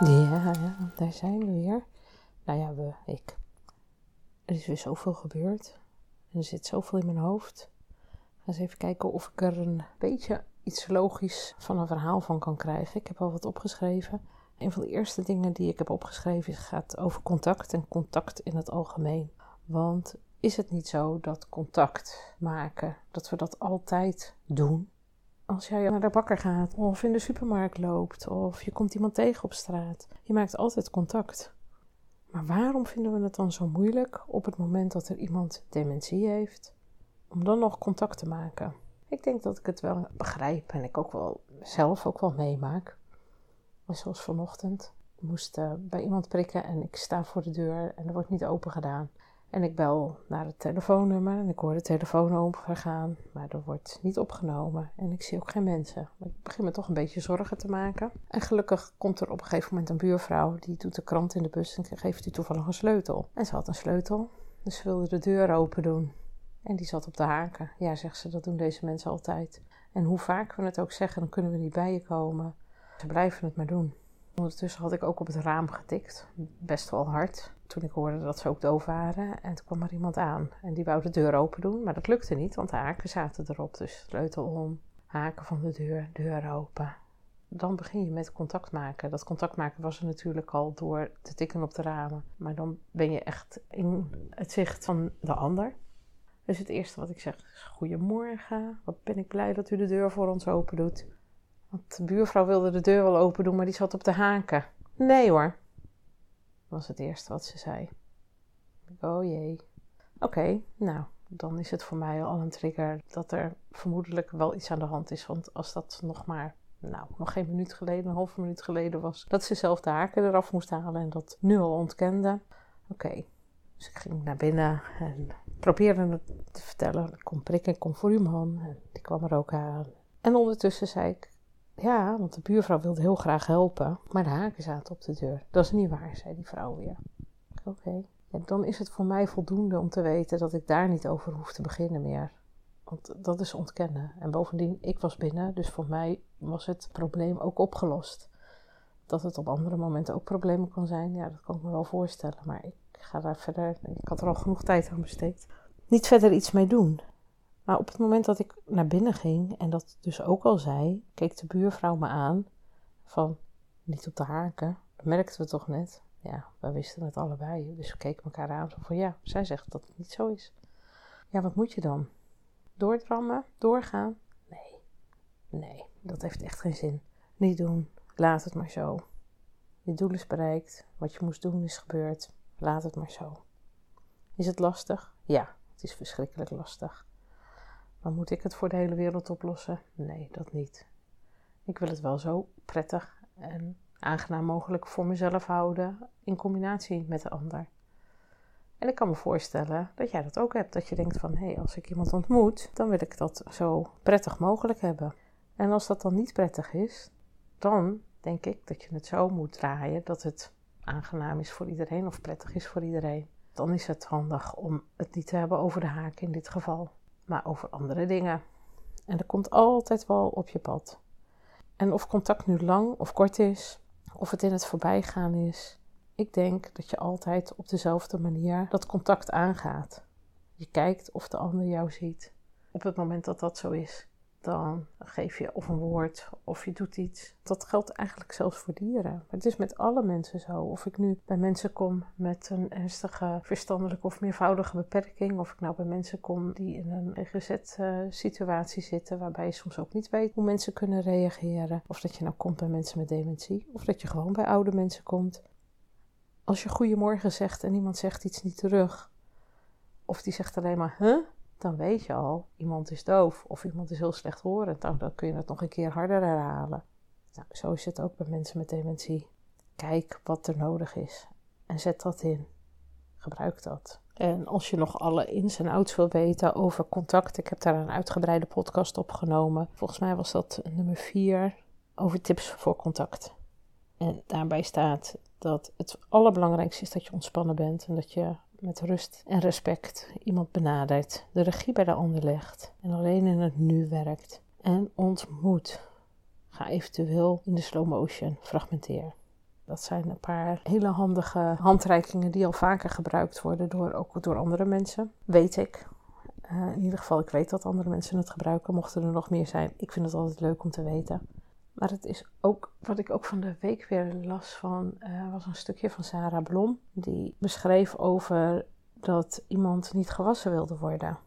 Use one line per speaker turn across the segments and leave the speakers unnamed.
Ja, daar zijn we weer. Nou ja, we, ik. Er is weer zoveel gebeurd. En er zit zoveel in mijn hoofd. ga eens even kijken of ik er een beetje iets logisch van een verhaal van kan krijgen. Ik heb al wat opgeschreven. Een van de eerste dingen die ik heb opgeschreven gaat over contact en contact in het algemeen. Want is het niet zo dat contact maken, dat we dat altijd doen? Als jij naar de bakker gaat of in de supermarkt loopt of je komt iemand tegen op straat, je maakt altijd contact. Maar waarom vinden we het dan zo moeilijk op het moment dat er iemand dementie heeft, om dan nog contact te maken? Ik denk dat ik het wel begrijp en ik ook wel zelf ook wel meemaak. Zoals vanochtend. Ik moest uh, bij iemand prikken en ik sta voor de deur en er wordt niet open gedaan. En ik bel naar het telefoonnummer en ik hoor de telefoon overgaan, maar er wordt niet opgenomen en ik zie ook geen mensen. Maar ik begin me toch een beetje zorgen te maken. En gelukkig komt er op een gegeven moment een buurvrouw, die doet de krant in de bus en geeft u toevallig een sleutel. En ze had een sleutel, dus ze wilde de deur open doen. En die zat op de haken. Ja, zegt ze, dat doen deze mensen altijd. En hoe vaak we het ook zeggen, dan kunnen we niet bij je komen. Ze blijven het maar doen. Ondertussen had ik ook op het raam getikt, best wel hard. Toen ik hoorde dat ze ook doof waren. En toen kwam er iemand aan en die wou de deur open doen. Maar dat lukte niet, want de haken zaten erop. Dus sleutel om, haken van de deur, deur open. Dan begin je met contact maken. Dat contact maken was er natuurlijk al door te tikken op de ramen. Maar dan ben je echt in het zicht van de ander. Dus het eerste wat ik zeg is: Goedemorgen, wat ben ik blij dat u de deur voor ons open doet. Want de buurvrouw wilde de deur wel open doen, maar die zat op de haken. Nee hoor, was het eerste wat ze zei. Oh jee. Oké, nou, dan is het voor mij al een trigger dat er vermoedelijk wel iets aan de hand is. Want als dat nog maar, nou, nog geen minuut geleden, een halve minuut geleden was, dat ze zelf de haken eraf moest halen en dat nu al ontkende. Oké, dus ik ging naar binnen en probeerde het te vertellen. Ik kom prikken, ik kom voor uw man. En die kwam er ook aan. En ondertussen zei ik, ja, want de buurvrouw wilde heel graag helpen, maar de haken zaten op de deur. Dat is niet waar, zei die vrouw weer. Oké. dan is het voor mij voldoende om te weten dat ik daar niet over hoef te beginnen meer. Want dat is ontkennen. En bovendien, ik was binnen, dus voor mij was het probleem ook opgelost. Dat het op andere momenten ook problemen kan zijn, ja, dat kan ik me wel voorstellen. Maar ik ga daar verder, ik had er al genoeg tijd aan besteed. Niet verder iets mee doen. Maar op het moment dat ik naar binnen ging en dat dus ook al zei, keek de buurvrouw me aan van niet op de haken. Dat merkten we toch net. Ja, we wisten het allebei. Dus we keken elkaar aan van ja, zij zegt dat het niet zo is. Ja, wat moet je dan? Doordrammen? Doorgaan? Nee. Nee, dat heeft echt geen zin. Niet doen. Laat het maar zo. Je doel is bereikt. Wat je moest doen is gebeurd. Laat het maar zo. Is het lastig? Ja, het is verschrikkelijk lastig. Maar moet ik het voor de hele wereld oplossen? Nee, dat niet. Ik wil het wel zo prettig en aangenaam mogelijk voor mezelf houden in combinatie met de ander. En ik kan me voorstellen dat jij dat ook hebt. Dat je denkt van, hé, hey, als ik iemand ontmoet, dan wil ik dat zo prettig mogelijk hebben. En als dat dan niet prettig is, dan denk ik dat je het zo moet draaien dat het aangenaam is voor iedereen of prettig is voor iedereen. Dan is het handig om het niet te hebben over de haak in dit geval maar over andere dingen. En er komt altijd wel op je pad. En of contact nu lang of kort is, of het in het voorbijgaan is, ik denk dat je altijd op dezelfde manier dat contact aangaat. Je kijkt of de ander jou ziet op het moment dat dat zo is dan geef je of een woord of je doet iets. Dat geldt eigenlijk zelfs voor dieren. Maar het is met alle mensen zo. Of ik nu bij mensen kom met een ernstige verstandelijke of meervoudige beperking, of ik nou bij mensen kom die in een GZ-situatie zitten, waarbij je soms ook niet weet hoe mensen kunnen reageren. Of dat je nou komt bij mensen met dementie, of dat je gewoon bij oude mensen komt. Als je goedemorgen zegt en iemand zegt iets niet terug, of die zegt alleen maar, huh? Dan weet je al, iemand is doof of iemand is heel slecht horend. Dan, kun je het nog een keer harder herhalen. Nou, zo is het ook bij mensen met dementie. Kijk wat er nodig is en zet dat in. Gebruik dat. En als je nog alle ins en outs wil weten over contact, ik heb daar een uitgebreide podcast opgenomen. Volgens mij was dat nummer 4 over tips voor contact. En daarbij staat dat het allerbelangrijkste is dat je ontspannen bent en dat je met rust en respect iemand benadert, de regie bij de ander legt en alleen in het nu werkt. En ontmoet. Ga eventueel in de slow motion, fragmenteer. Dat zijn een paar hele handige handreikingen die al vaker gebruikt worden door, ook door andere mensen. Weet ik. Uh, in ieder geval, ik weet dat andere mensen het gebruiken. Mochten er nog meer zijn, ik vind het altijd leuk om te weten. Maar het is ook, wat ik ook van de week weer las van, uh, was een stukje van Sarah Blom. Die beschreef over dat iemand niet gewassen wilde worden.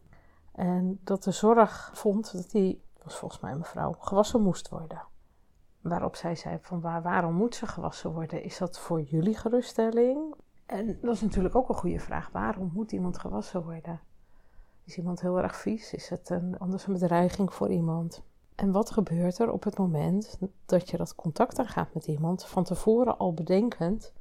En dat de zorg vond dat die, was volgens mij een mevrouw, gewassen moest worden. Waarop zij zei van waar, waarom moet ze gewassen worden? Is dat voor jullie geruststelling? En dat is natuurlijk ook een goede vraag. Waarom moet iemand gewassen worden? Is iemand heel erg vies? Is het een, anders een bedreiging voor iemand? En wat gebeurt er op het moment dat je dat contact aangaat met iemand, van tevoren al bedenkend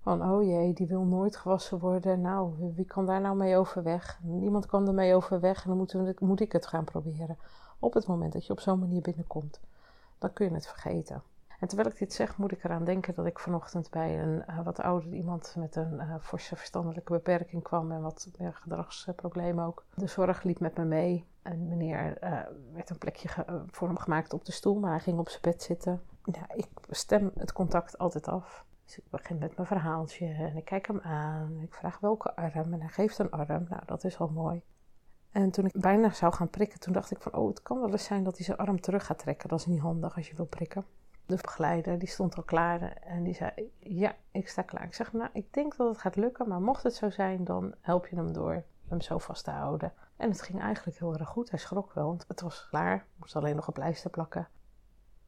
van oh jee, die wil nooit gewassen worden. Nou, wie kan daar nou mee overweg? Niemand kan er mee overweg en dan moeten we, moet ik het gaan proberen. Op het moment dat je op zo'n manier binnenkomt, dan kun je het vergeten. En terwijl ik dit zeg, moet ik eraan denken dat ik vanochtend bij een uh, wat ouder iemand met een uh, forse verstandelijke beperking kwam en wat gedragsproblemen ook. De zorg liep met me mee. En meneer uh, werd een plekje voor hem gemaakt op de stoel, maar hij ging op zijn bed zitten. Ja, ik stem het contact altijd af. Dus ik begin met mijn verhaaltje en ik kijk hem aan. Ik vraag welke arm en hij geeft een arm. Nou, dat is al mooi. En toen ik bijna zou gaan prikken, toen dacht ik van, oh, het kan wel eens zijn dat hij zijn arm terug gaat trekken. Dat is niet handig als je wil prikken de begeleider, die stond al klaar en die zei: Ja, ik sta klaar. Ik zeg: Nou, ik denk dat het gaat lukken, maar mocht het zo zijn, dan help je hem door hem zo vast te houden. En het ging eigenlijk heel erg goed. Hij schrok wel, want het was klaar. Moest alleen nog een pleister plakken.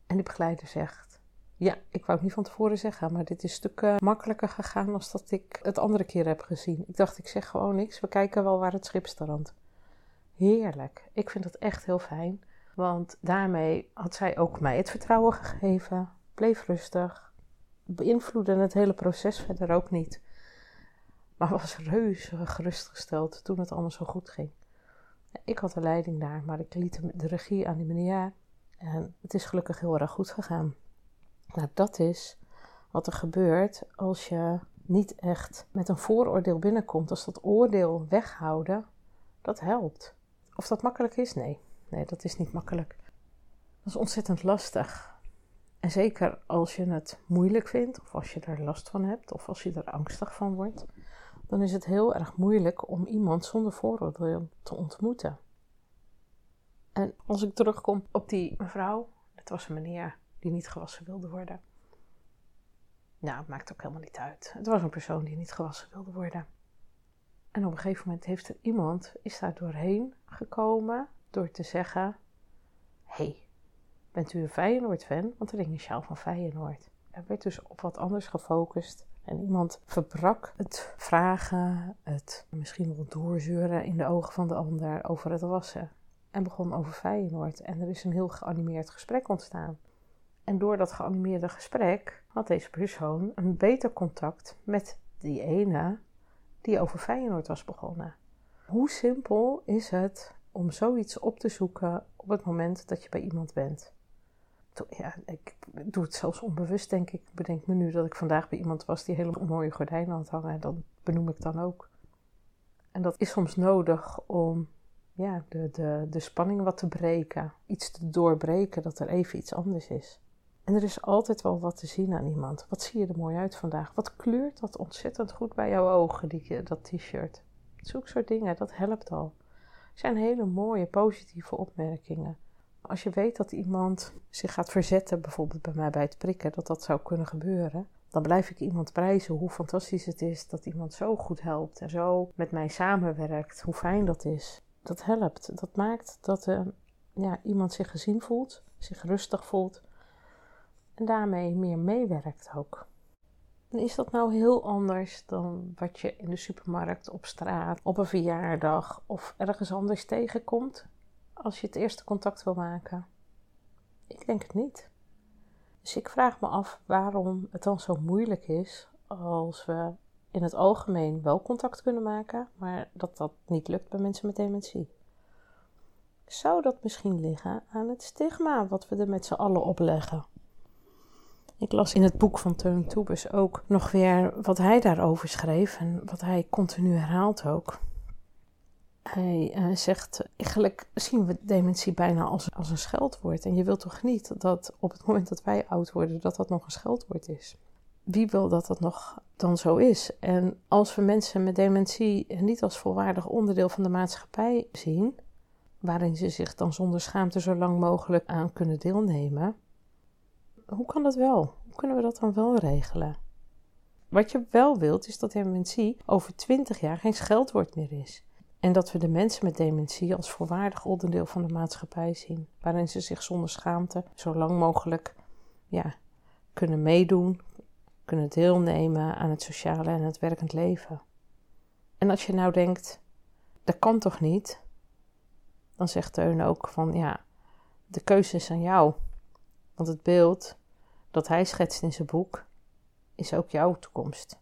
En die begeleider zegt: Ja, ik wou het niet van tevoren zeggen, maar dit is stukken makkelijker gegaan dan dat ik het andere keer heb gezien. Ik dacht: Ik zeg gewoon niks. We kijken wel waar het schip strandt. Heerlijk. Ik vind het echt heel fijn. Want daarmee had zij ook mij het vertrouwen gegeven, bleef rustig, beïnvloedde het hele proces verder ook niet. Maar was reuze gerustgesteld toen het allemaal zo goed ging. Ik had de leiding daar, maar ik liet de regie aan die meneer. En het is gelukkig heel erg goed gegaan. Nou, dat is wat er gebeurt als je niet echt met een vooroordeel binnenkomt. Als dat oordeel weghouden, dat helpt. Of dat makkelijk is? Nee. Nee, dat is niet makkelijk. Dat is ontzettend lastig. En zeker als je het moeilijk vindt, of als je er last van hebt, of als je er angstig van wordt, dan is het heel erg moeilijk om iemand zonder vooroordeel te ontmoeten. En als ik terugkom op die mevrouw, het was een meneer die niet gewassen wilde worden. Nou, het maakt ook helemaal niet uit. Het was een persoon die niet gewassen wilde worden. En op een gegeven moment heeft er iemand, is daar doorheen gekomen door te zeggen: hey, bent u een Feyenoord-fan? Want er hing een sjaal van Feyenoord. Er werd dus op wat anders gefocust. En iemand verbrak het vragen, het misschien wel doorzeuren in de ogen van de ander over het wassen. En begon over Feyenoord. En er is een heel geanimeerd gesprek ontstaan. En door dat geanimeerde gesprek had deze persoon een beter contact met die ene die over Feyenoord was begonnen. Hoe simpel is het om zoiets op te zoeken op het moment dat je bij iemand bent. Ja, ik doe het zelfs onbewust, denk ik. Bedenk me nu dat ik vandaag bij iemand was die hele mooie gordijnen had hangen. En dat benoem ik dan ook. En dat is soms nodig om ja, de, de, de spanning wat te breken. Iets te doorbreken, dat er even iets anders is. En er is altijd wel wat te zien aan iemand. Wat zie je er mooi uit vandaag? Wat kleurt dat ontzettend goed bij jouw ogen, die, dat t-shirt? Zoek soort dingen, dat helpt al zijn hele mooie positieve opmerkingen. Als je weet dat iemand zich gaat verzetten, bijvoorbeeld bij mij bij het prikken, dat dat zou kunnen gebeuren, dan blijf ik iemand prijzen hoe fantastisch het is dat iemand zo goed helpt en zo met mij samenwerkt. Hoe fijn dat is. Dat helpt. Dat maakt dat uh, ja, iemand zich gezien voelt, zich rustig voelt en daarmee meer meewerkt ook. En is dat nou heel anders dan wat je in de supermarkt, op straat, op een verjaardag of ergens anders tegenkomt als je het eerste contact wil maken? Ik denk het niet. Dus ik vraag me af waarom het dan zo moeilijk is als we in het algemeen wel contact kunnen maken, maar dat dat niet lukt bij mensen met dementie. Zou dat misschien liggen aan het stigma wat we er met z'n allen opleggen? Ik las in het boek van Teun Toebus ook nog weer wat hij daarover schreef en wat hij continu herhaalt ook. Hij uh, zegt, eigenlijk zien we dementie bijna als, als een scheldwoord. En je wilt toch niet dat op het moment dat wij oud worden, dat dat nog een scheldwoord is? Wie wil dat dat nog dan zo is? En als we mensen met dementie niet als volwaardig onderdeel van de maatschappij zien, waarin ze zich dan zonder schaamte zo lang mogelijk aan kunnen deelnemen, hoe kan dat wel? Hoe kunnen we dat dan wel regelen? Wat je wel wilt, is dat dementie over 20 jaar geen scheldwoord meer is. En dat we de mensen met dementie als volwaardig onderdeel van de maatschappij zien, waarin ze zich zonder schaamte zo lang mogelijk ja, kunnen meedoen, kunnen deelnemen aan het sociale en het werkend leven. En als je nou denkt, dat kan toch niet? Dan zegt Teun ook van ja, de keuze is aan jou. Want het beeld dat hij schetst in zijn boek is ook jouw toekomst.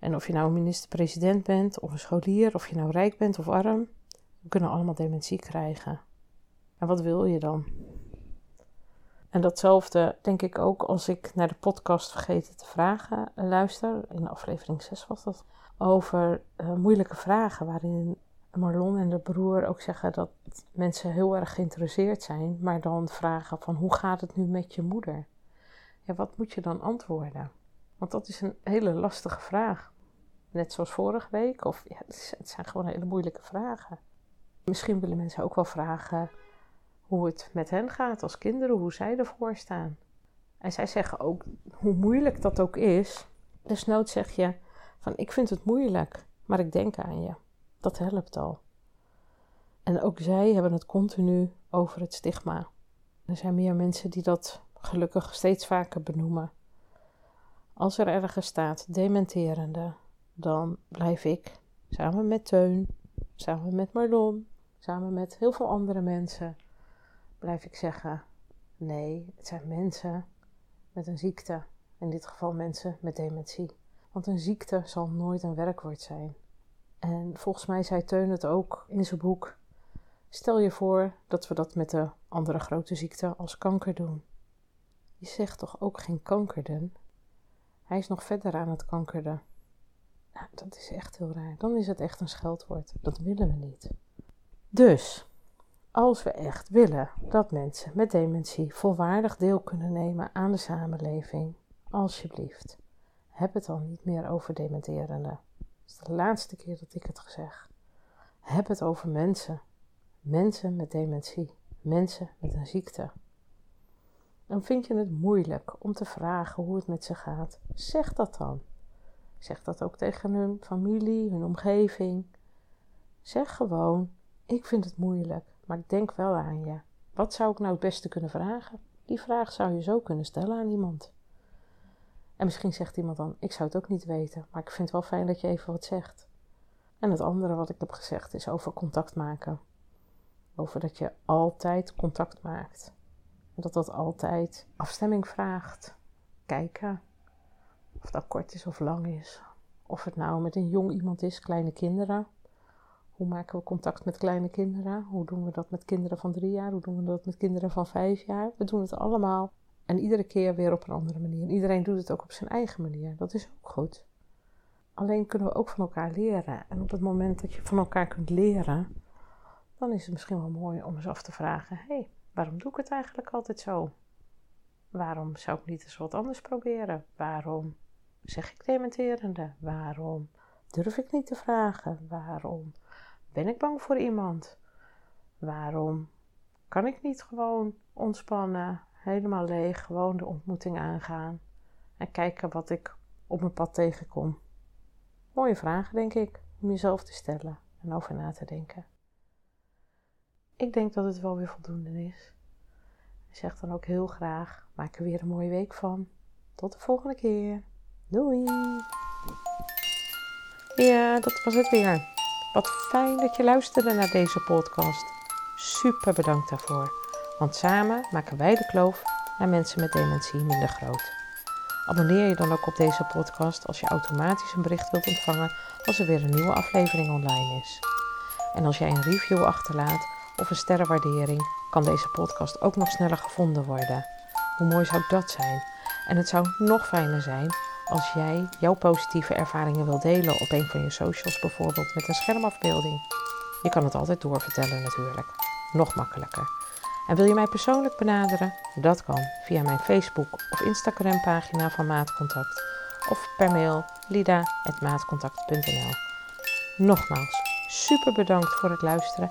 En of je nou minister-president bent, of een scholier, of je nou rijk bent of arm, we kunnen allemaal dementie krijgen. En wat wil je dan? En datzelfde denk ik ook als ik naar de podcast Vergeten te Vragen luister. In aflevering 6 was dat. Over uh, moeilijke vragen, waarin Marlon en de broer ook zeggen dat mensen heel erg geïnteresseerd zijn, maar dan vragen van hoe gaat het nu met je moeder? Ja, wat moet je dan antwoorden? Want dat is een hele lastige vraag. Net zoals vorige week. Of ja, het zijn gewoon hele moeilijke vragen. Misschien willen mensen ook wel vragen hoe het met hen gaat als kinderen, hoe zij ervoor staan. En zij zeggen ook, hoe moeilijk dat ook is, desnoods zeg je van ik vind het moeilijk, maar ik denk aan je. Dat helpt al. En ook zij hebben het continu over het stigma. Er zijn meer mensen die dat gelukkig steeds vaker benoemen. Als er ergens staat dementerende, dan blijf ik samen met Teun, samen met Marlon, samen met heel veel andere mensen, blijf ik zeggen: nee, het zijn mensen met een ziekte. In dit geval mensen met dementie. Want een ziekte zal nooit een werkwoord zijn. En volgens mij zei Teun het ook in zijn boek. Stel je voor dat we dat met de andere grote ziekte als kanker doen. Je zegt toch ook geen kankerden? Hij is nog verder aan het kankerden. Nou, dat is echt heel raar. Dan is het echt een scheldwoord. Dat willen we niet. Dus, als we echt willen dat mensen met dementie volwaardig deel kunnen nemen aan de samenleving, alsjeblieft, heb het dan niet meer over dementerende. Dat is de laatste keer dat ik het zeg. Heb het over mensen. Mensen met dementie. Mensen met een ziekte. Dan vind je het moeilijk om te vragen hoe het met ze gaat. Zeg dat dan. Zeg dat ook tegen hun familie, hun omgeving. Zeg gewoon: Ik vind het moeilijk, maar ik denk wel aan je. Wat zou ik nou het beste kunnen vragen? Die vraag zou je zo kunnen stellen aan iemand. En misschien zegt iemand dan: Ik zou het ook niet weten, maar ik vind het wel fijn dat je even wat zegt. En het andere wat ik heb gezegd is over contact maken. Over dat je altijd contact maakt. En dat dat altijd afstemming vraagt. Kijken of dat kort is of lang is. Of het nou met een jong iemand is, kleine kinderen. Hoe maken we contact met kleine kinderen? Hoe doen we dat met kinderen van drie jaar? Hoe doen we dat met kinderen van vijf jaar? We doen het allemaal en iedere keer weer op een andere manier. iedereen doet het ook op zijn eigen manier. Dat is ook goed. Alleen kunnen we ook van elkaar leren. En op het moment dat je van elkaar kunt leren, dan is het misschien wel mooi om eens af te vragen: hey, waarom doe ik het eigenlijk altijd zo? Waarom zou ik niet eens wat anders proberen? Waarom zeg ik dementerende? Waarom durf ik niet te vragen? Waarom ben ik bang voor iemand? Waarom kan ik niet gewoon ontspannen, helemaal leeg, gewoon de ontmoeting aangaan en kijken wat ik op mijn pad tegenkom? Mooie vragen, denk ik, om jezelf te stellen en over na te denken. Ik denk dat het wel weer voldoende is. Ik zeg dan ook heel graag: maak er weer een mooie week van. Tot de volgende keer. Doei! Ja, dat was het weer. Wat fijn dat je luisterde naar deze podcast. Super bedankt daarvoor. Want samen maken wij de kloof naar mensen met dementie minder groot. Abonneer je dan ook op deze podcast als je automatisch een bericht wilt ontvangen als er weer een nieuwe aflevering online is. En als jij een review achterlaat of een sterrenwaardering, kan deze podcast ook nog sneller gevonden worden. Hoe mooi zou dat zijn? En het zou nog fijner zijn als jij jouw positieve ervaringen wil delen op een van je socials, bijvoorbeeld met een schermafbeelding. Je kan het altijd doorvertellen natuurlijk. Nog makkelijker. En wil je mij persoonlijk benaderen? Dat kan via mijn Facebook of Instagram pagina van Maatcontact of per mail lida.maatcontact.nl Nogmaals, super bedankt voor het luisteren